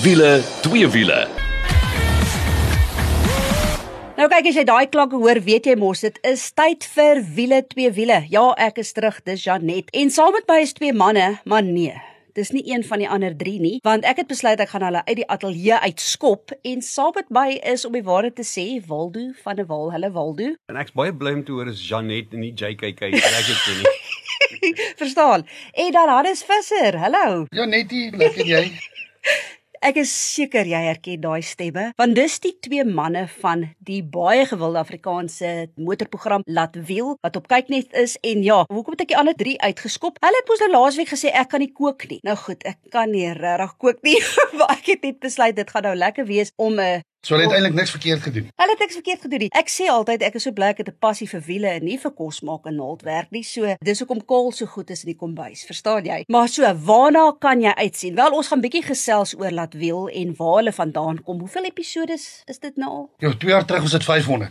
Wiele, twee wiele. Nou kyk as jy daai klanke hoor, weet jy mos dit is tyd vir wiele twee wiele. Ja, ek is terug, dis Janet. En saam met my is twee manne, maar nee. Dis nie een van die ander 3 nie, want ek het besluit ek gaan hulle uit die ateljee uitskop en saam met my is om die waarheid te sê Waldo van der Walt. Hulle Waldo. En ek's baie bly om te hoor is Janet en nie JKK. Ek het dit nie. Verstaan. En dan Hannes Visser. Hallo. Ja, netie, lekker jy. Ek is seker jy herken daai stemme, want dis die twee manne van die baie gewilde Afrikaanse motorprogram Laat Wiel wat op kyknet is en ja, hoekom het ek die ander 3 uitgeskop? Hulle het mos nou laasweek gesê ek kan nie kook nie. Nou goed, ek kan nie regtig kook nie, maar ek het net besluit dit gaan nou lekker wees om 'n uh, So hulle het eintlik niks verkeerd gedoen nie. Hulle het niks verkeerd gedoen nie. Ek sê altyd ek is so bly ek het 'n passie vir wiele en nie vir kos maak en naaldwerk nie. So dis hoekom kool so goed is in die kombuis, verstaan jy? Maar so, waarna kan jy uitsien? Wel, ons gaan bietjie gesels oor laat wiel en waar hulle vandaan kom. Hoeveel episode is dit nou al? Ja, 2 jaar terug was dit 500.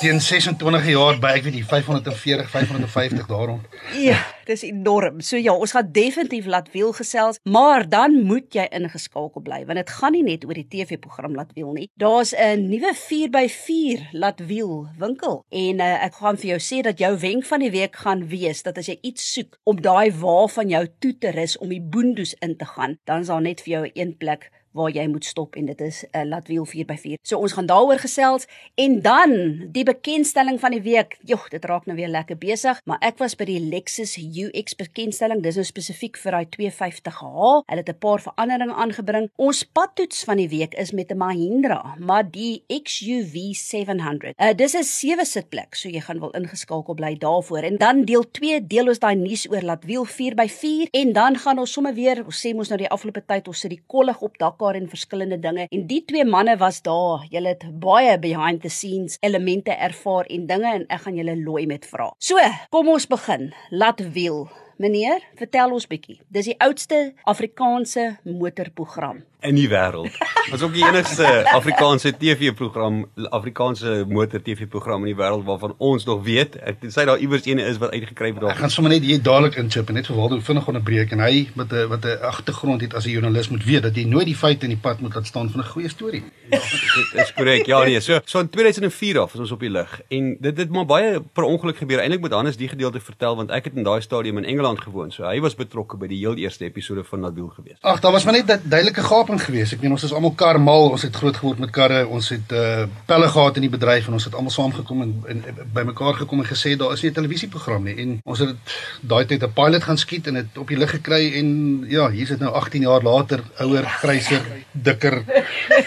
Teen 26 jaar by ek weet nie 540, 550 daarom. Ja, dis enorm. So ja, ons gaan definitief laat wiel gesels, maar dan moet jy ingeskakel bly want dit gaan nie net oor die TV-program laat wiel nie. Daar daar's 'n nuwe 4x4 laat wiel winkel en uh, ek gaan vir jou sê dat jou wenk van die week gaan wees dat as jy iets soek om daai wa van jou toe te rus om die boondoes in te gaan, dan is daar net vir jou een plek waar jy moet stop en dit is 'n uh, Latwiel 4x4. So ons gaan daaroor gesels en dan die bekendstelling van die week. Jogg, dit raak nou weer lekker besig, maar ek was by die Lexus UX bekendstelling. Dis nou spesifiek vir daai 250h. Hulle het 'n paar veranderinge aangebring. Ons padtoets van die week is met 'n Mahindra, maar die XUV 700. Uh, dis 'n sewe sitplek, so jy gaan wel ingeskakel bly daarvoor. En dan deel 2 deel ons daai nuus oor Latwiel 4x4 en dan gaan ons sommer weer, ons sê mos nou die afgelope tyd ons sit die kollig op dak mekaar en verskillende dinge en die twee manne was daar. Julle het baie behind the scenes elemente ervaar en dinge en ek gaan julle looi met vra. So, kom ons begin. Laat wiel. Meneer, vertel ons bietjie. Dis die oudste Afrikaanse motorprogram in die wêreld. Ons ook die enigste Afrikaanse TV-program, Afrikaanse motor TV-program in die wêreld waarvan ons nog weet. Ek sê daar iewers een is wat uitgekry het. Ek gaan sommer net hier dadelik inchip en net vir Waldo vinnig onderbreek en hy met 'n wat 'n agtergrond het as 'n joernalis moet weet dat jy nooit die feite in die pad moet laat staan van 'n goeie storie. Ja, dit is korrek. Ja nee, so so in 2004 af is ons op die lig en dit het maar baie per ongeluk gebeur. Eintlik moet Hannes die gedeelte vertel want ek het in daai stadium in Engeland gewoon. So hy was betrokke by die heel eerste episode van Nabil gewees. Ag, daar was maar net 'n duidelike gaping geweest. Ek meen ons is almal karmal, ons het groot geword met karre, ons het uh pelle gehad in die bedryf en ons het almal saamgekom en, en, en bymekaar gekom en gesê daar is nie 'n televisieprogram nie en ons het daai tyd 'n pilot gaan skiet en dit op die lug gekry en ja, hier is dit nou 18 jaar later, ouer, gryser, dikker.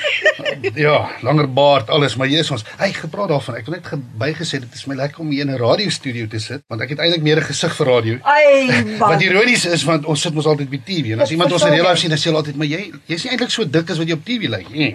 ja, langer baard, alles, maar Jesus ons, hy gepraat daarvan. Ek wil net bygesê dit is my lekker om hier in 'n radiostudio te sit want ek het eintlik meer 'n gesig vir radio. Ai, wat ironies is want ons sit mos altyd by TV en as iemand ons in real life sien, dan sê hulle altyd, "Maar jy jy's nie eintlik so dik as wat jy op TV lyk nie."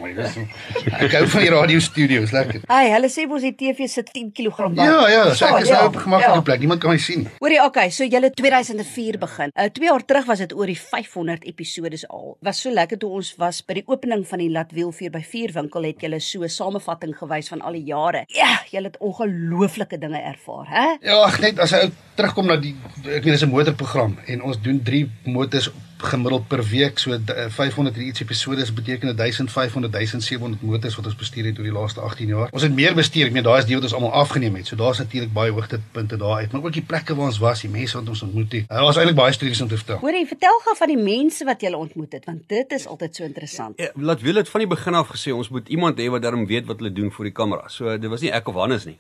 Ek hou van die radio studios, lekker. Ai, hulle sê mos die TV sit 10 kg baie. Ja, ja, so ek is nou op 'n gemaklike ja. plek. Niemand kan my sien. Hoorie, okay, so julle 2004 begin. Uh 2 jaar terug was dit oor die 500 episode al. Was so lekker toe ons was by die opening van die Latwiel 4x4 winkel het julle so 'n samevatting gewys van al die jare. Ja, julle het ongelooflike dinge ervaar, hè? Ja, ag net as hy terugkom na die ek weet dis 'n motorprogram en ons doen 3 motors gemiddeld per week so 500 en iets episode is beteken 1500 1700 motors wat ons bestuur het oor die laaste 18 jaar. Ons het meer bestuur, ek meen daai is die wat ons almal afgeneem het. So daar's natuurlik baie hoogtepunte daar uit, maar ook die plekke waar ons was, die mense wat ons ontmoet het. Daar was eintlik baie stories om te vertel. Hoorie, vertel gou van die mense wat jy ontmoet het, want dit is altyd so interessant. Ja, laat wil dit van die begin af gesê ons moet iemand hê wat darm weet wat hulle doen vir die kamera. So dit was nie ek of Hannes nie.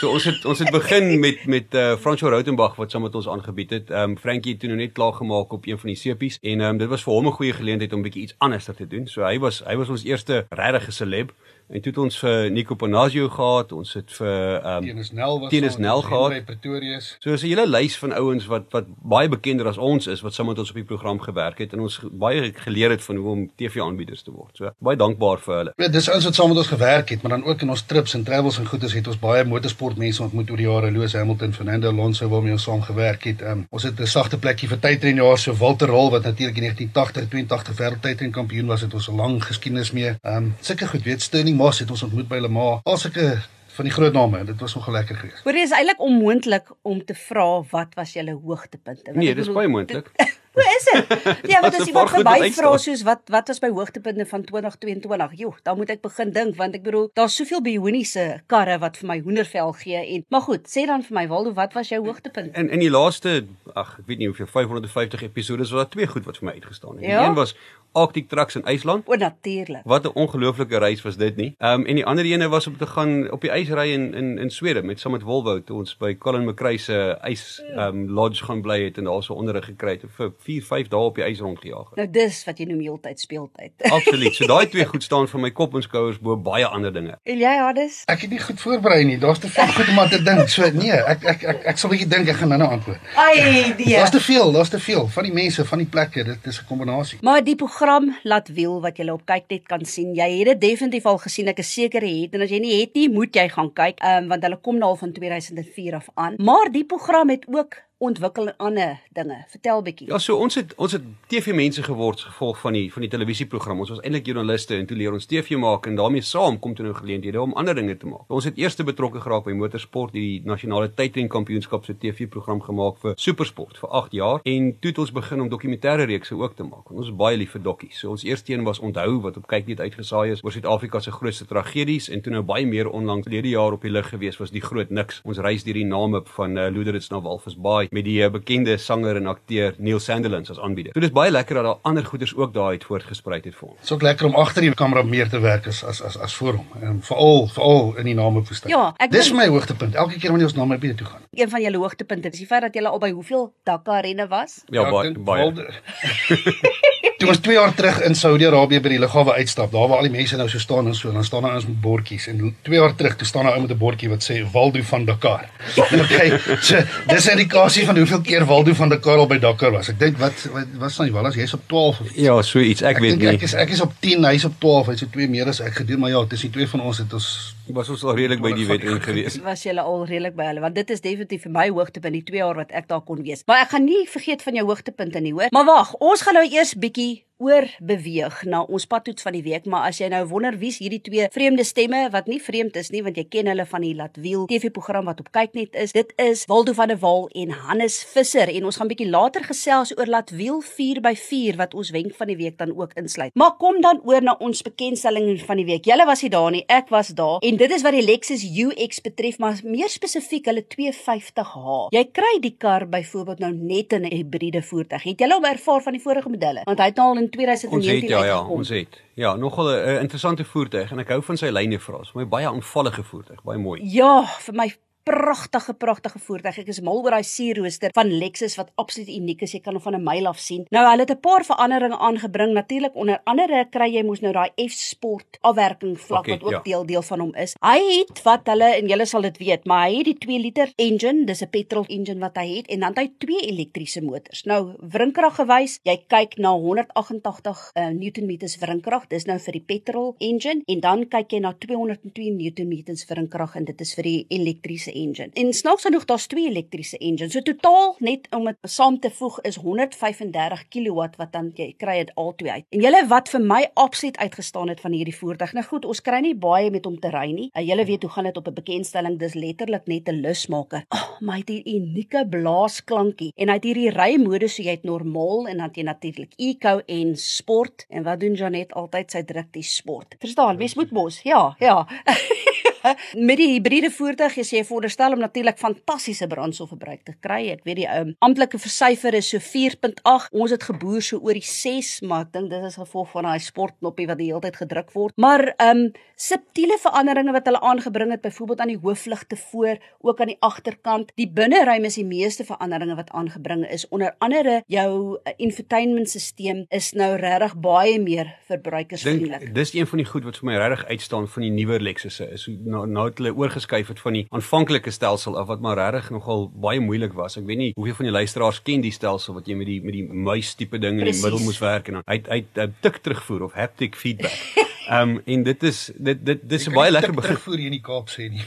So ons het ons het begin met met uh, Franco Rautenbach wat saam met ons aangebied het. Ehm um, Frankie het toe nou net klaar gemaak op een van die sepies en um, dit was vir hom 'n goeie geleentheid om bietjie iets anders te doen. So hy was hy was ons eerste regte celeb. En toe het ons vir Nico Panazio gehad, ons het vir ehm um, Tenus Nel was Tenus Nel gehad by Pretorius. So is 'n hele lys van ouens wat wat baie bekender as ons is wat saam met ons op die program gewerk het en ons baie geleer het van hoe om TV-aanbieders te word. So baie dankbaar vir hulle. Ja, dis ouens wat saam met ons gewerk het, maar dan ook in ons trips en travels en goedes het ons baie motorsportmense ontmoet oor die jare, Lewis Hamilton, Fernando Alonso waarmee ons saam gewerk het. Um, ons het 'n sagte plekkie vir tydrenjaars so Walter Rol wat natuurlik in 1980 82 wêreldtydren kampioen was, het ons 'n lang geskiedenis mee. Ehm um, sulke goed, weet Sterling Moss het ons ontmoet by Le Mans. Alsulke van die groot name. Dit was nogal lekker geweest. Hoor jy is eintlik onmoontlik om te vra wat was julle hoogtepunte? Nee, dis baie moontlik. Hoe is dit? Ja, was as goed verby wat vra soos wat wat was my hoogtepunte van 2022? Jo, dan moet ek begin dink want ek bedoel daar's soveel bioniese karre wat vir my hoendervel gee en maar goed, sê dan vir my Waldo, wat was jou hoogtepunt? In in die laaste ag, ek weet nie hoeveel 550 episode was daar twee goed wat vir my uitgestaan het. Die Ja? een was Arctic Trucks in IJsland. O, natuurlik. Wat 'n ongelooflike reis was dit nie. Ehm um, en die ander ene was om te gaan op die ysry in in in Swede met saam met Volvo toe ons by Colin McRae se ys ehm um, lodge gaan bly het en daar so onderrig gekry het vir 4 5 dae op die ys rondgejaag het. Nou dis wat jy noem heeltyd speeltyd. Absoluut. So daai twee goed staan vir my kop en skouers bo baie ander dinge. En jy, Hades? Ek het nie goed voorberei nie. Daar's te veel goed om aan te dink. So nee, ek ek ek, ek sal 'n bietjie dink ek gaan nou-nou antwoord. Ai, nee. Daar's te veel, daar's te veel van die mense, van die plekke. Dit is 'n kombinasie. Maar die program laat wiel wat jy op kyk net kan sien. Jy het dit definitief al gesien. Ek is seker jy het en as jy nie het nie, moet jy gaan kyk. Um, want hulle kom nou al van 2004 af aan. Maar die program het ook ontwikkel in ander dinge. Vertel bietjie. Ja, so ons het ons het TV-mense geword as gevolg van die van die televisieprogram. Ons was eintlik joernaliste en toe leer ons TV maak en daarmee saam kom toe nou geleenthede om ander dinge te maak. Ons het eers betrokke geraak by motorsport, die nasionale tydren kampioenskap se TV-program gemaak vir Supersport vir 8 jaar en toe het ons begin om dokumentêre reekse ook te maak. Ons is baie lief vir dokkies. So ons eerste een was Onthou wat op kyk net uitgesaai is oor Suid-Afrika se grootste tragedies en toe nou baie meer onlangs verlede jaar op die lig gewees was die groot niks. Ons reis deur die name van uh, Loederits na Walvisbaai met die uh, bekende sanger en akteur Neil Sandilands as aanbieder. So dis baie lekker dat daar ander goeders ook daar uit voortgesprei het vir ons. Dit is ook lekker om agter die kamera meer te werk as as as, as voor hom. En veral veral in die namepoestyn. Ja, ek Dis dink- my hoogtepunt. Elke keer wanneer ons na my bied toe gaan. Een van julle hoogtepunte is die feit dat julle al by hoeveel Dakar renne was? Ja, ek baie baie. Toe ons 2 jaar terug in Saudi-Arabië by die lughawe uitstap, daar waar al die mense nou so staan en so, dan staan daar ons met bordjies en 2 jaar terug toe staan daar ou met 'n bordjie wat sê Waldo van Dakar. okay, so dis 'n indikasie van hoeveel keer Waldo van Dakar al by Dakar was. Ek dink wat wat was dan Wallas, jy's op 12 of iets. Ja, so iets. Ek, Ek weet nie. ek is ek is op 10, hy's op 12, hy's so twee meer as ek gedoen, maar ja, tussen twee van ons het ons was ons al redelik by die wedren gewees. was julle al redelik by hulle want dit is definitief vir my hoogtepunt die 2 jaar wat ek daar kon wees. Maar ek gaan nie vergeet van jou hoogtepunte nie, hoor. Maar wag, ons gaan nou eers bietjie oor beweeg na ons padtoets van die week, maar as jy nou wonder wie's hierdie twee vreemde stemme wat nie vreemd is nie want jy ken hulle van die Laat Wiel TV-program wat op kyknet is. Dit is Waldo van der Walt en Hannes Visser en ons gaan bietjie later gesels oor Laat Wiel 4x4 wat ons wenk van die week dan ook insluit. Maar kom dan oor na ons bekendstelling van die week. Julle was nie daar nie, ek was daar en dit is wat die Lexus UX betref, maar meer spesifiek hulle 250h. Jy kry die kar byvoorbeeld nou net in 'n hibriede voertuig. Het julle al ervaar van die vorige modelle? Want hy het nou al in Ons 2019 het ja ja, uitgekom. ons het. Ja, nogal 'n uh, interessante voertuig en ek hou van sy lyne vir ons. My baie aanvallige voertuig, baie mooi. Ja, vir my pragtige pragtige voertuig. Ek is mal oor daai sierrooster van Lexus wat absoluut uniek is. Jy kan hom van 'n myl af sien. Nou hulle het 'n paar veranderinge aangebring. Natuurlik onder andere kry jy mos nou daai F-sport afwerking vlak Pakket, wat ook ja. deel deel van hom is. Hy het wat hulle en julle sal dit weet, maar hy het die 2 liter engine, dis 'n petrol engine wat hy het en dan het hy twee elektriese motors. Nou wrinkrag gewys, jy kyk na 188 uh, Newtonmeters wrinkrag, dis nou vir die petrol engine en dan kyk jy na 202 Newtonmeters wrinkrag en dit is vir die elektriese engine. En snaaks genoeg daar's twee elektriese engines. So totaal net om dit saam te voeg is 135 kW wat dan jy kry dit albei uit. En julle wat vir my absoluut uitgestaan het van hierdie voertuig. Nou goed, ons kry nie baie met hom te ry nie. Uh, julle weet hoe gaan dit op 'n bekendstelling, dis letterlik net 'n lusmaker. Oh, maar hy het hier unieke blaasklankie en hy het hierdie rymodus so jy het normaal en dan jy natuurlik eco en sport. En wat doen Janet altyd? Sy druk die sport. Verstaan, mens moet mos. Ja, ja. Met die hibriede voertuig is jy veronderstel om natuurlik fantastiese brandstofverbruik te kry. Ek weet die um, amptelike versyfer is so 4.8. Ons het geboer so oor die 6, maar ek dink dit is gevolg van daai sportknoppie wat die hele tyd gedruk word. Maar um subtiele veranderinge wat hulle aangebring het, byvoorbeeld aan die hoofligte voor, ook aan die agterkant. Die binneruim is die meeste veranderinge wat aangebring is. Onder andere jou uh, infotainmentstelsel is nou regtig baie meer verbruikersvriendelik. Dis een van die goed wat vir my regtig uitstaan van die nuwer Lexusse is hoe nou nou het hulle oorgeskuif het van die aanvanklike stelsel af wat maar regtig nogal baie moeilik was. Ek weet nie hoeveel van die luisteraars ken die stelsel wat jy met die met die muis tipe ding in die Presies. middel moes werk en dan hy hy tik terugvoer of haptic feedback. Ehm um, en dit is dit dit dis 'n baie lekker begrip. terugvoer hier in die Kaap sê nie.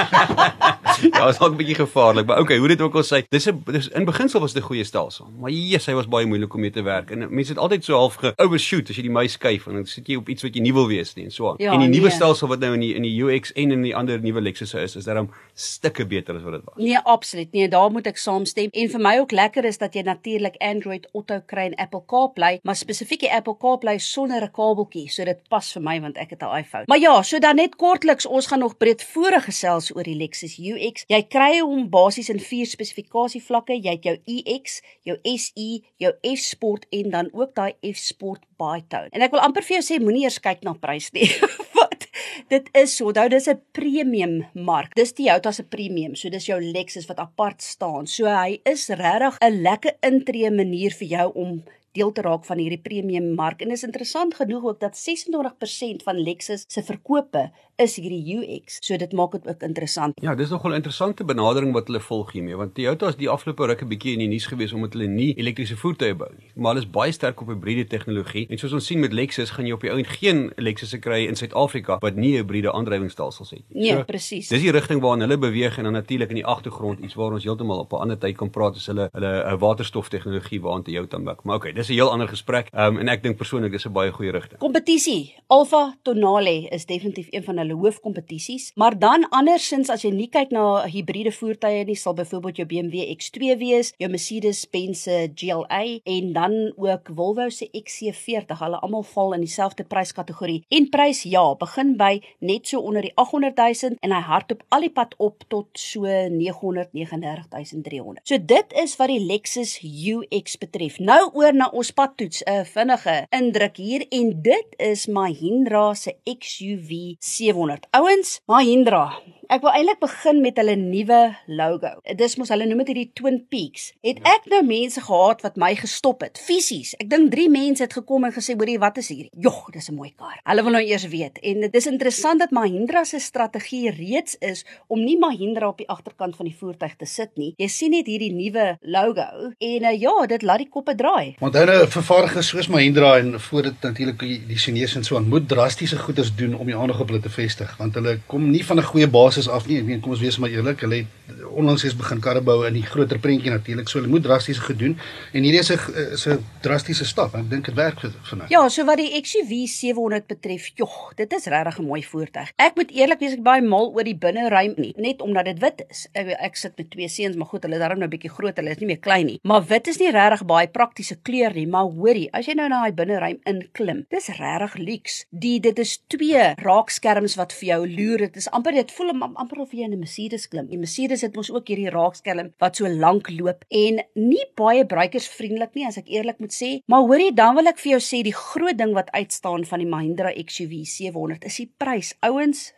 ja, is dalk 'n bietjie gevaarlik, maar okay, hoe dit ook al sê, dis 'n dis in beginsel was dit 'n goeie stelsel. Maar Jesus, hy was baie moeilik om mee te werk. En mense het altyd so half ge-overshoot as jy die muis skuif en dan sit jy op iets wat jy nie wil wees nie en so aan. Ja, en die nuwe nee. stelsel wat nou in die in die UX en in die ander nuwe Lexus is, is daarom stukke beter as wat dit was. Nee, absoluut. Nee, daar moet ek saamstem. En vir my ook lekker is dat jy natuurlik Android Auto kry en Apple CarPlay, maar spesifiek die Apple CarPlay sonder 'n kabeltjie. So dit pas vir my want ek het 'n iPhone. Maar ja, so dan net kortliks, ons gaan nog breedvoerig gesels oor die Lexus UX. Jy kry hom basies in vier spesifikasievlakke. Jy het jou EX, jou SE, jou F-Sport en dan ook daai F-Sport Bitone. En ek wil amper vir jou sê moenie eers kyk na prys nie. Wat? Dit is onthou dis 'n premium mark. Dis Toyota se premium. So dis jou Lexus wat apart staan. So hy is regtig 'n lekker intree manier vir jou om deel te raak van hierdie premium mark. En is interessant genoeg ook dat 26% van Lexus se verkope is hierdie UX. So dit maak dit ook interessant. Ja, dis nogal 'n interessante benadering wat hulle volg hiermee, want Toyota is die afgelope ruk 'n bietjie in die nuus gewees omdat hulle nie elektriese voertuie bou nie, maar hulle is baie sterk op hibriede tegnologie. En soos ons sien met Lexus, gaan jy op die ou en geen Lexus kry in Suid-Afrika wat nie hibriede aandrywingsstelsels het nie. Nee, presies. Dis die rigting waarna hulle beweeg en dan natuurlik in die agtergrond iets waar ons heeltemal op 'n ander tyd kan praat is hulle hulle 'n waterstof tegnologie waarna Toyota mik. Maar okay, dis 'n heel ander gesprek. Um, en ek dink persoonlik dis 'n baie goeie rigting. Kompetisie. Alfa Tonale is definitief een van hulle hoofkompetisies, maar dan andersins as jy nie kyk na hibriede voertuie nie, sal byvoorbeeld jou BMW X2 wees, jou Mercedes-Benz se GLA en dan ook Volvo se XC40. Hulle almal val in dieselfde pryskategorie. En prys ja, begin by net so onder die 800 000 en hy hardloop al die pad op tot so 939 300. So dit is wat die Lexus UX betref. Nou oor na ons padtoets, 'n vinnige indruk hier en dit is Mahindra se XUV 700. Ouens, Mahindra Ek wil eintlik begin met hulle nuwe logo. Dis mos hulle noem dit hierdie Twin Peaks. Het Ja. ek nou mense gehad wat my gestop het fisies. Ek dink 3 mense het gekom en gesê, "Hoorie, wat is hierdie?" Jogg, dis 'n mooi kar. Hulle wil nou eers weet. En dit is interessant dat Mahindra se strategie reeds is om nie Mahindra op die agterkant van die voertuig te sit nie. Jy sien net hierdie nuwe logo en uh, ja, dit laat die koppe draai. Want hulle vervaardigers soos Mahindra en voor dit natuurlik die, die Chinese en so aan moet drastiese goeders doen om die aandag op hulle te vestig want hulle kom nie van 'n goeie basis af nie. Ek meen kom ons wees maar eerlik, hulle het onlangs eens begin karre bou in die groter prentjie natuurlik. So hulle moet drastiese goed doen en hierdie is 'n is 'n drastiese stap. Ek dink dit werk vir nou. Ja, so wat die XUV 700 betref, jog, dit is regtig 'n mooi voertuig. Ek moet eerlik wees, ek baie mal oor die binneruim nie, net omdat dit wit is. Ek, ek sit met twee seuns, maar goed, hulle is darm nou bietjie groot, hulle is nie meer klein nie. Maar wit is nie regtig baie praktiese kleur nie, maar hoorie, as jy nou na daai binneruim inklim, dis regtig luks. Die dit is twee raakskerms wat vir jou loer. Dit is amper dit voel am- amper of jy in 'n Mercedes klim. Die Mercedes het mos ook hierdie raakskerm wat so lank loop en nie baie bruikersvriendelik nie as ek eerlik moet sê. Maar hoorie, dan wil ek vir jou sê die groot ding wat uitstaan van die Mahindra XUV 700 is die prys. Ouens,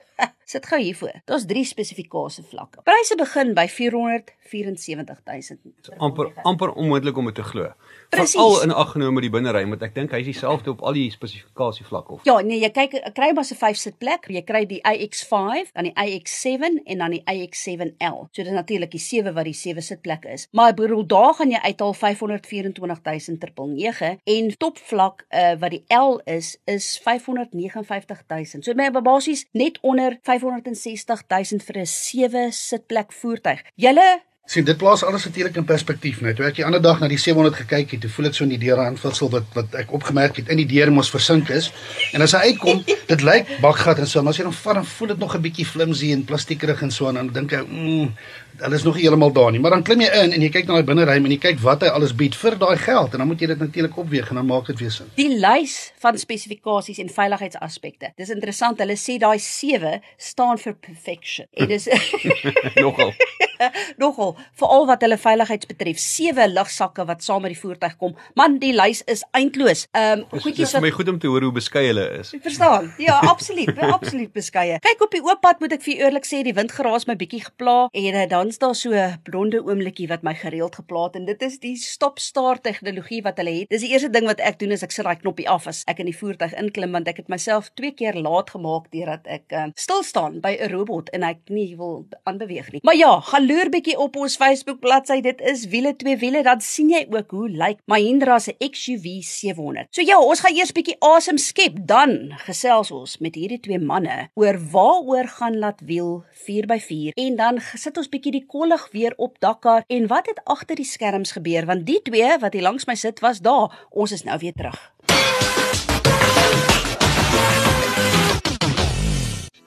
sit gou hiervoor. Daar's drie spesifikasie vlakke. Pryse begin by 474000. amper amper onmoontlik om dit te glo. Veral in ag genome die binnery, want ek dink hy is dieselfde op al die spesifikasievlakke of. Ja, nee, jy kyk kry maar se 5 sitplek. Jy kry die iX5, dan die iX7 en dan die iX7L. So dis natuurlik die 7 wat die 7 sitplek is. Maar ek bedoel daar gaan jy uithaal 524000 en topvlak uh, wat die L is is 559000. So my basies net onder 560000 vir 'n 7 sitplek voertuig. Julle sien dit plaas alles natuurlik in perspektief nou. Toe ek die ander dag na die 700 gekyk het, toe voel ek so in die deur aanvutsel wat wat ek opgemerk het in die deur mos versink is. En as hy uitkom, dit lyk bakgat en so, maar as jy hom vat dan voel dit nog 'n bietjie flimsy en plastiekerig en so en dan dink ek, mm, hulle is nog heeltemal daar nie. Maar dan klim jy in en jy kyk na daai binneruim en jy kyk wat hy alles bied vir daai geld en dan moet jy dit natuurlik opweeg en dan maak dit weer sin. Die lys van spesifikasies en veiligheidsaspekte. Dis interessant. Hulle sê daai 7 staan vir perfection. En dis Nogal. nogal veral wat hulle veiligheids betref. 7 lugsakke wat saam met die voertuig kom. Man, die lys is eindloos. Ehm um, goedjies dis vir wat my goed om te hoor hoe beskei hulle is. Ek verstaan. Ja, absoluut, absoluut beskeie. Kyk op die oop pad moet ek vir eerlik sê, die wind geraas my bietjie gepla en uh, daar's dan's daar so 'n blonde oomlikie wat my gereeld geplaat en dit is die stop-start tegnologie wat hulle het. Dis die eerste ding wat ek doen as ek sit daai knoppie af as ek in die voertuig inklim want ek het myself twee keer laat gemaak deurdat ek uh, stil staan by 'n robot en ek nie wil aanbeweeg nie. Maar ja, gaan loer bietjie op ons Facebook bladsy. Dit is wiele twee wiele. Dan sien jy ook hoe lyk Mahindra se XUV 700. So ja, ons gaan eers bietjie asem skep, dan gesels ons met hierdie twee manne oor waaroor gaan laat wiel 4x4 en dan sit ons bietjie die kollig weer op dakkar en wat het agter die skerms gebeur want die twee wat hier langs my sit was daar. Ons is nou weer terug.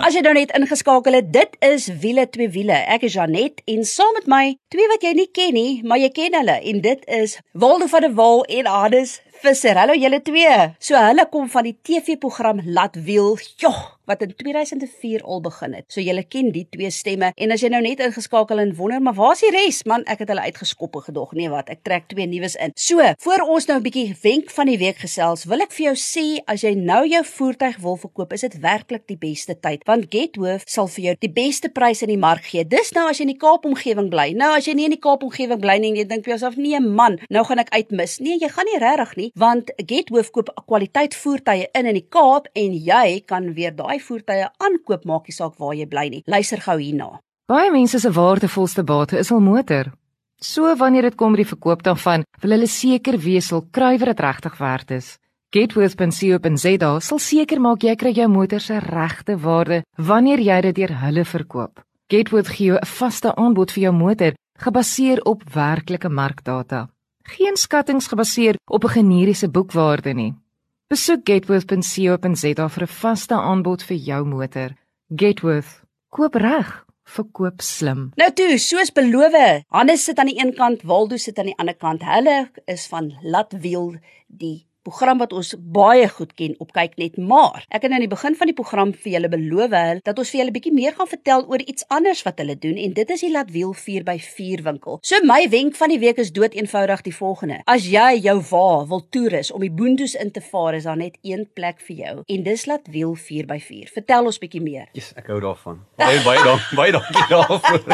As jy nou net ingeskakel het, dit is wiele twee wiele. Ek is Janet en saam met my twee wat jy nie ken nie, maar jy ken hulle en dit is Waldo van der Walt en Hannes Visser. Hallo julle twee. So hulle kom van die TV-program Laat Wiel. Jogg wat in 2004 al begin het. So julle ken die twee stemme en as jy nou net ingeskakel en wonder maar waar is die res? Man, ek het hulle uitgeskop gedog. Nee, wat? Ek trek twee nuus in. So, voor ons nou 'n bietjie wenk van die week gesels, wil ek vir jou sê as jy nou jou voertuig wil verkoop, is dit werklik die beste tyd want Gethoof sal vir jou die beste prys in die mark gee. Dis nou as jy in die Kaap omgewing bly. Nou as jy nie in die Kaap omgewing bly nie, jy dink vir jouself, nee man, nou gaan ek uitmis. Nee, jy gaan nie regtig nie, want Gethoof koop kwaliteit voertuie in in die Kaap en jy kan weer daai voertuie aankoop maak nie saak waar jy bly nie. Luister gou hierna. Baie mense se waardevolste bate is hul motor. So wanneer dit kom by die verkoop daarvan, wil hulle seker wees hul kruiwer dit regtig werd is. Gateway.co.za sal seker maak jy kry jou motor se regte waarde wanneer jy dit deur hulle verkoop. Gateway gee jou 'n vaste aanbod vir jou motor gebaseer op werklike markdata. Geen skattings gebaseer op 'n generiese boekwaarde nie. Besoek gateway.co.za vir 'n vaste aanbod vir jou motor. Gateway, koop reg, verkoop slim. Nou toe, soos beloof, Hannes sit aan die een kant, Waldo sit aan die ander kant. Hulle is van Latwiel die program wat ons baie goed ken op kyk net maar. Ek het aan die begin van die program vir julle beloof dat ons vir julle bietjie meer gaan vertel oor iets anders wat hulle doen en dit is die Latwiel 4x4 winkel. So my wenk van die week is dood eenvoudig die volgende. As jy jou wa wil toerus om die Boondoes in te vaar is daar net een plek vir jou en dis Latwiel 4x4. Vertel ons bietjie meer. Yes, ek hou daarvan. Baie baie dankie, baie dankie daarvoor.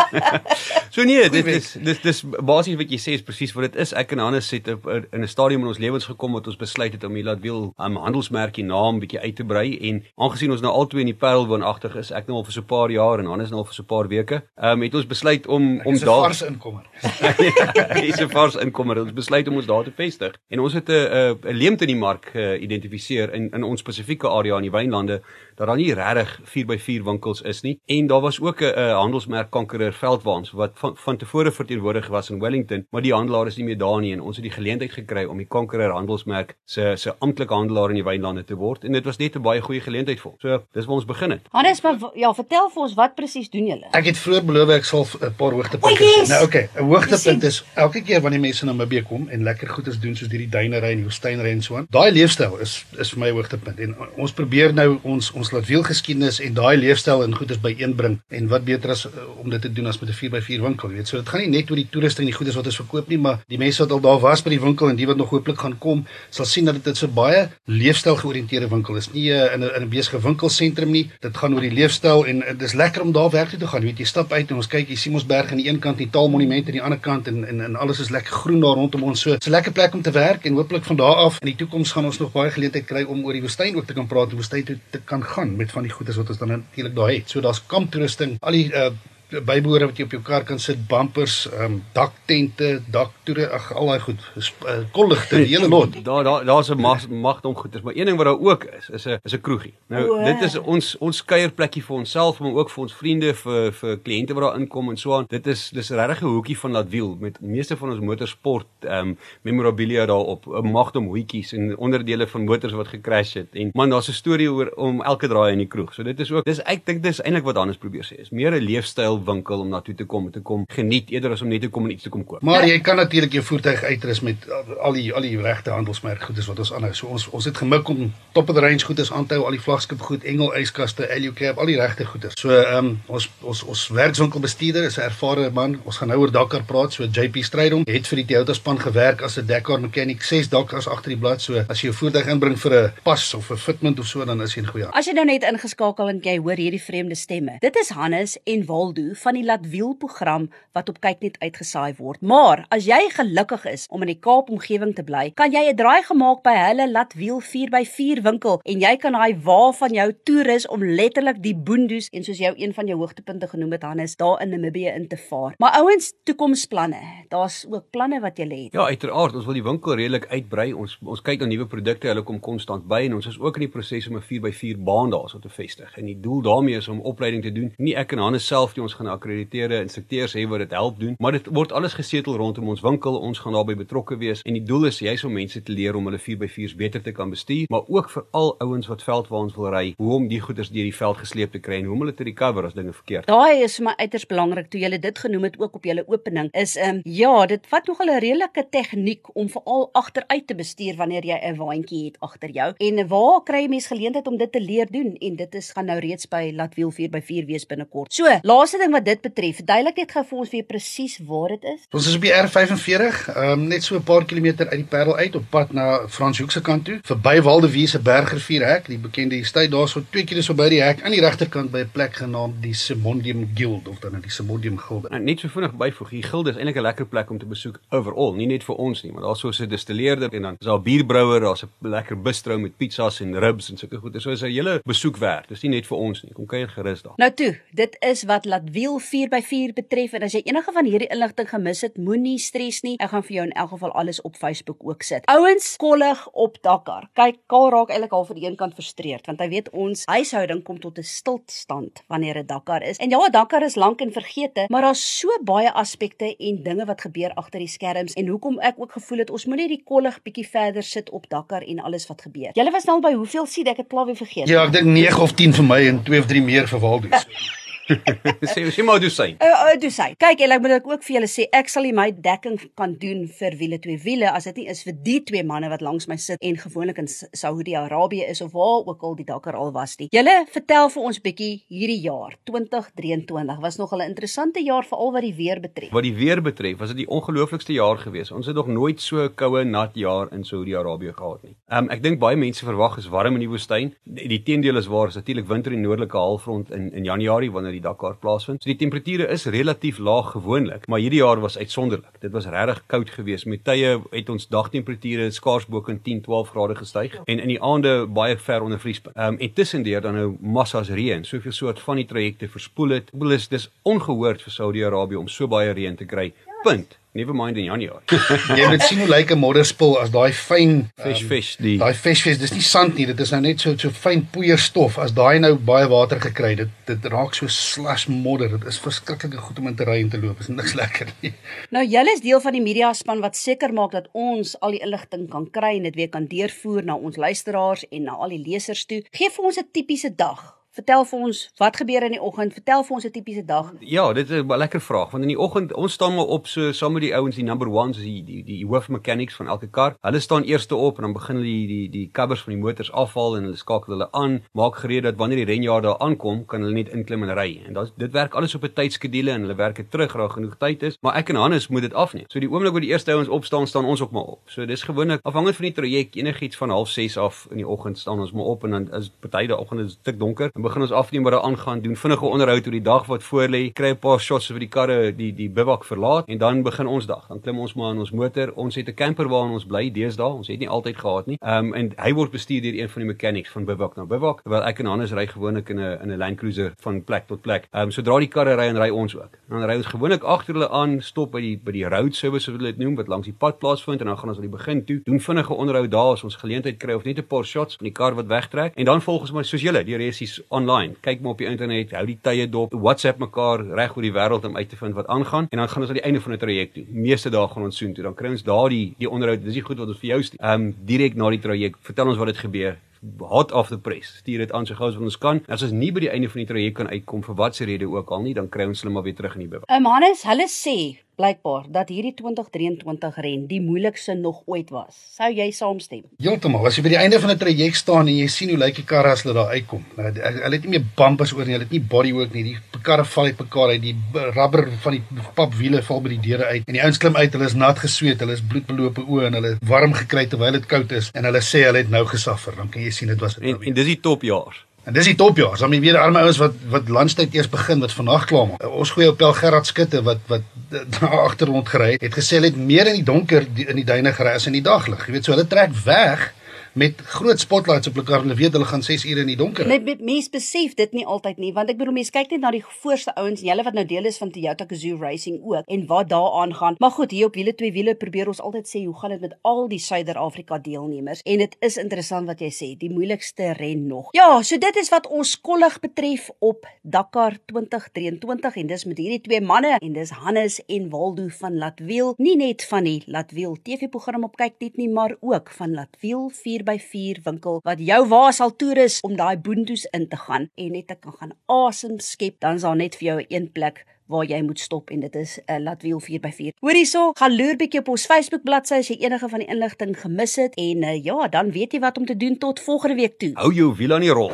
so nee, dit is dis dis basies wat jy sê is presies wat dit is. Ek en Hannes het in 'n stadium in ons lewens gekom wat ons besluit het om die Latwiel um, handelsmerkie naam bietjie uit te brei en aangesien ons nou albei in die Parel woonagtig is, ek nou al vir so 'n paar jaar en Hannes nou al vir so 'n paar weke, um, het ons besluit om om daar 'n vars inkomer. Hy's 'n vars inkomer. Ons besluit om ons daar te vestig en ons het 'n 'n leemte in die mark geïdentifiseer in in ons spesifieke area in die wynlande dat daar nie regtig 4x4 winkels is nie en daar was ook 'n handelsmerk Conqueror Veldwaans wat van, van tevore verteenwoordig was in Wellington maar die handelaar is nie meer daar nie en ons het die geleentheid gekry om die Conqueror handelsmerk se se amptelike handelaar in die wynlande te word en dit was net 'n baie goeie geleentheid vir ons. So dis waar ons begin het. Hannes maar ja, vertel vir ons wat presies doen julle? Ek het vroeër beloof ek sal 'n paar hoogtepunte sê. Yes. Nou okay, 'n hoogtepunt is elke keer wanneer mense na Namibië kom en lekker goedes doen soos hierdie duinery en woestynry en so aan. Daai leefstyl is is vir my hoogtepunt en ons probeer nou ons ons laat wiel geskiedenis en daai leefstyl en goedes byeenbring en wat beter as uh, om dit te doen as met 'n 4x4 winkel weet so dit gaan nie net oor die toerusting en die goedes wat ons verkoop nie maar die mense wat al daar was by die winkel en die wat nog hooplik gaan kom sal sien dat dit so baie leefstyl georiënteerde winkel is. Nie uh, in 'n in 'n besige winkelsentrum nie. Dit gaan oor die leefstyl en dit is lekker om daar werk toe te gaan. Weet jy stap uit en ons kyk hier Simonsberg aan die een kant die Taalmonument aan die ander kant en en en alles is lekker groen daar rondom ons. So 'n lekker plek om te werk en hooplik van daar af in die toekoms gaan ons nog baie geleenthede kry om oor die woestyn ook te kan praat en woestyn toe te kan gaan met van die goedes wat ons dan natuurlik daar het. So daar's kamptoerusting, al die uh, bybehore wat jy op jou kar kan sit, bumpers, ehm um, daktente, daktoere, ag al daai goed, uh, kolligte, die hele lot. Daar daar daar's 'n mag, magdom goeders, maar een ding wat daar ook is, is 'n is 'n kroegie. Nou oh, dit is ons ons kuierplekkie vir onsself, maar ook vir ons vriende, vir vir kliënte wat daar inkom en so aan. Dit is dis regtig 'n hoekie van Latwiel met meeste van ons motorsport ehm um, memorabilia daarop, 'n magdom hoetjies en onderdele van motors wat gecrash het. En man, daar's 'n storie oor om elke draai in die kroeg. So dit is ook dis ek dink dis eintlik wat Hannes probeer sê. Is meer 'n leefstyl winkel om na toe te kom te kom geniet eerder as om net te kom en iets te kom koop. Maar jy kan natuurlik jou voertuig uitrus met al die al die regte handelsmerk goedes wat ons aanhou. So ons ons het gemik om top of the range goedes aan te hou, al die vlaggenskap goed, Engel yskaste, Alucab, al die regte goedes. So ehm um, ons ons ons werkswinkelbestuurder is 'n ervare man. Ons gaan nou oor Dakar praat. So JP Strydom het vir die Toyota span gewerk as 'n Dakar mechanic, 6 Dakars agter die blad. So as jy jou voertuig inbring vir 'n pas of 'n fitment of so dan is jy in goeie hande. As jy nou net ingeskakel en jy hoor hierdie vreemde stemme. Dit is Hannes en Waldo van die Latwiel program wat op kyk net uitgesaai word. Maar as jy gelukkig is om in die Kaap omgewing te bly, kan jy 'n draai gemaak by hulle Latwiel 4x4 winkel en jy kan daai wa van jou toerus om letterlik die boondoes en soos jy een van jou hoogtepunte genoem het Hannes, daar in Namibië in te vaar. Maar ouens, toekomsplanne. Daar's ook planne wat jy het. Ja, uiteraard, ons wil die winkel redelik uitbrei. Ons ons kyk na nuwe produkte, hulle kom konstant by en ons is ook in die proses om 'n 4x4 baan daarso te vestig. En die doel daarmee is om opleiding te doen. Nie ek en Hannes self nie, ons gaan geakkrediteerde instrukteurs hê wat dit help doen, maar dit word alles gesetel rondom ons winkel. Ons gaan daarbey betrokke wees en die doel is juis om mense te leer om hulle 4x4's beter te kan bestuur, maar ook vir al ouens wat veldwaans wil ry, hoe om die goederes deur die veld gesleep te kry en hoe om hulle te recover as dinge verkeerd. Daai is vir my uiters belangrik toe jy dit genoem het ook op julle opening. Is ehm um, ja, dit vat nogal 'n redelike tegniek om veral agteruit te bestuur wanneer jy 'n waantjie het agter jou. En waar kry jy mens geleentheid om dit te leer doen? En dit is gaan nou reeds by Latwiel 4x4 wees binnekort. So, laaste ding wat dit betref, duidelik net gou vir ons weer presies waar dit is. Ons is op die R45, ehm um, net so 'n paar kilometer uit die Parel uit op pad na Franshoek se kant toe, verby Waldewie se Bergervier hek, die bekende stad daarso 2 km so by die hek aan die regterkant by 'n plek genaamd die Simondium Guild of dan die Simondium Gilde. En net so vinnig byvoeg, die Gilde is eintlik 'n lekker plek om te besoek overall, nie net vir ons nie, maar daar's so 'n distilleerder en dan is daar 'n bierbrouwer, daar's 'n lekker bistro met pizzas en ribs en sulke goeie. So is 'n hele besoek werd. Dis nie net vir ons nie. Kom kuier gerus daar. Nou toe, dit is wat Latwiel 4x4 betref en as jy enige van hierdie inligting gemis het, moenie stres nie. Ek gaan vir jou in elk geval alles op Facebook ook sit. Ouens, kollig op Dakar. Kyk, Kaal raak eintlik al vir die een kant frustreerd want hy weet ons huishouding kom tot 'n stilstand wanneer 'n Dakar is. En ja, Dakar is lank en vergete, maar daar's so baie aspekte en dinge wat gebeur agter die skerms en hoekom ek ook gevoel het ons moet net die kollig bietjie verder sit op Dakar en alles wat gebeur. Julle was nou by hoeveel sien ek het klaar weer vergeet. Ja, ek dink 9 of 10 vir my en 2 of 3 meer vir Waldo. sê sê maar jy sê. Uh, uh, jy sê. Kyk, ek moet ook vir julle sê ek sal nie my dekking kan doen vir wiele twee wiele as dit nie is vir die twee manne wat langs my sit en gewoonlik in Saudi-Arabië is of waar ook al die Dakar al was nie. Julle vertel vir ons bietjie hierdie jaar 2023 was nog 'n interessante jaar veral wat die weer betref. Wat die weer betref, was dit die ongelooflikste jaar gewees. Ons het nog nooit so koue nat jaar in Saudi-Arabië gehad nie. Um, ek dink baie mense verwag is warm in die woestyn. Die, die teendeel is waar, is natuurlik winter in die noordelike halfrond in in Januarie wanneer die Dakar plaasvind. So die temperature is relatief laag gewoonlik, maar hierdie jaar was uitsonderlik. Dit was regtig koud geweest. Met tye het ons dagtemperature skaars bo kan 10, 12 grade gestyg en in die aande baie ver onder vriespunt. Ehm um, en tussendeur dan nou massas reën, soveel soort van die trajecte verspoel het. Ek bedoel dis ongehoord vir Saudi-Arabië om so baie reën te kry. Punt. Never mind in Januarie. jy moet sien hoe lyk 'n modderspul as daai fyn fish um, fish die daai fish fish dis nie sand nie dit is nou net so so fyn poeierstof as daai nou baie water gekry dit dit raak so slush modder dit is verskriklike goed om in te ry en te loop is niks lekker nie. Nou julle is deel van die media span wat seker maak dat ons al die inligting kan kry en dit weer kan deurvoer na ons luisteraars en na al die lesers toe. Geef vir ons 'n tipiese dag Vertel vir ons wat gebeur in die oggend. Vertel vir ons 'n tipiese dag. Ja, dit is 'n lekker vraag want in die oggend ons staan maar op so saam met die ouens, die number 1s, die die die hoof mechanics van elke kar. Hulle staan eerste op en dan begin hulle die die die covers van die motors afhaal en hulle skakel hulle aan, maak gereed dat wanneer die renjaar daar aankom, kan hulle net inklim en ry. En dit dit werk alles op 'n tydskedule en hulle werk dit terug raak genoeg tyd is, maar ek en Hannes moet dit afneem. So die oomblik wat die eerste ouens opstaan, staan ons ook maar op. So dis gewoonlik afhangend van die traject, enigiets van 06:30 af in die oggend staan ons maar op en dan is party dae oggend is dit tik donker en begin ons afneem wat daar aangaan, doen vinnige onderhoud oor die dag wat voor lê, kry 'n paar shots vir die karre die die bivak verlaat en dan begin ons dag. Dan klim ons maar in ons motor. Ons het 'n camper waarin ons bly deesdae. Ons het nie altyd gehad nie. Ehm um, en hy word bestuur deur een van die mechanics van bivak na bivak, terwyl ek en Hannes ry gewoonlik in 'n in 'n Land Cruiser van plek tot plek. Ehm um, sodra die karre ry en ry ons ook. Dan ry ons gewoonlik agter hulle aan, stop by die by die road service soos hulle dit noem wat langs die pad plaasvind en dan gaan ons aan die begin toe, doen vinnige onderhoud daar as ons geleentheid kry of net 'n paar shots van die kar wat wegtrek en dan volgens my soos julle, die resies online. Kyk maar op die internet, hou die tye dop, WhatsApp mekaar reg oor die wêreld om uit te vind wat aangaan en dan gaan ons aan die einde van 'n traject toe. Meeste dae gaan ons soontoe, dan kry ons daardie die onderhoud, dis nie goed wat ons vir jou stuur. Ehm um, direk na die traject, vertel ons wat het gebeur, hot off the press. Stuur dit aan so gou as wat ons kan. As ons nie by die einde van die traject kan uitkom vir watter rede ook al nie, dan kry ons hulle maar weer terug in die beweging. Um, Hannes, hulle sê blykbaar dat hierdie 2023 ren die moeilikste nog ooit was. Sou jy saamstem? Heeltemal. As jy by die einde van 'n traject staan en jy sien hoe lyk die karre as hulle daar uitkom. Nou, Hulle het nie meer bumpers oor nie, hulle het nie bodywork nie. Die karre val uit mekaar uit, die rubber van die papwiele val by die deure uit. En die ouens klim uit, hulle is nat gesweet, hulle is bloedbelope oë en hulle warm gekry terwyl dit koud is en hulle sê hulle het nou gesuffer. Dan kan jy sien dit was 'n En en dis die topjaars. En dis die topjaars. Dan weer arme ouens wat wat landstyd eers begin wat vandag klaar maak. Ons goeie op Pel Gerard Skutte wat wat daar agter rond gery het, het gesê hulle het meer in die donker die, in die duine gery as in die daglig. Jy weet so hulle trek weg met groot spotlights op hulle kar. Hulle weet hulle gaan 6 ure in die donker. Net met mense besef dit nie altyd nie, want ek bedoel mense kyk net na die voorste ouens en julle wat nou deel is van Toyota Gazoo Racing ook en wat daaraan gaan. Maar goed, hier op wiele twee wiele probeer ons altyd sê hoe gaan dit met al die Suider-Afrika deelnemers? En dit is interessant wat jy sê, die moeilikste ren nog. Ja, so dit is wat ons kollig betref op Dakar 2023 en dis met hierdie twee manne en dis Hannes en Waldo van Latwiel, nie net van die Latwiel TV-program op kyk dit nie, maar ook van Latwiel 4x4 winkel wat jou waar sal toerus om daai boontoes in te gaan en net te kan gaan asem skep, dan is daar net vir jou een plek waar jy moet stop en dit is 'n uh, Latwiel 4x4. Hoor hierso, gaan loer bietjie op ons Facebook bladsy as jy enige van die inligting gemis het en uh, ja, dan weet jy wat om te doen tot volgende week toe. Hou jou wiel aan die rol.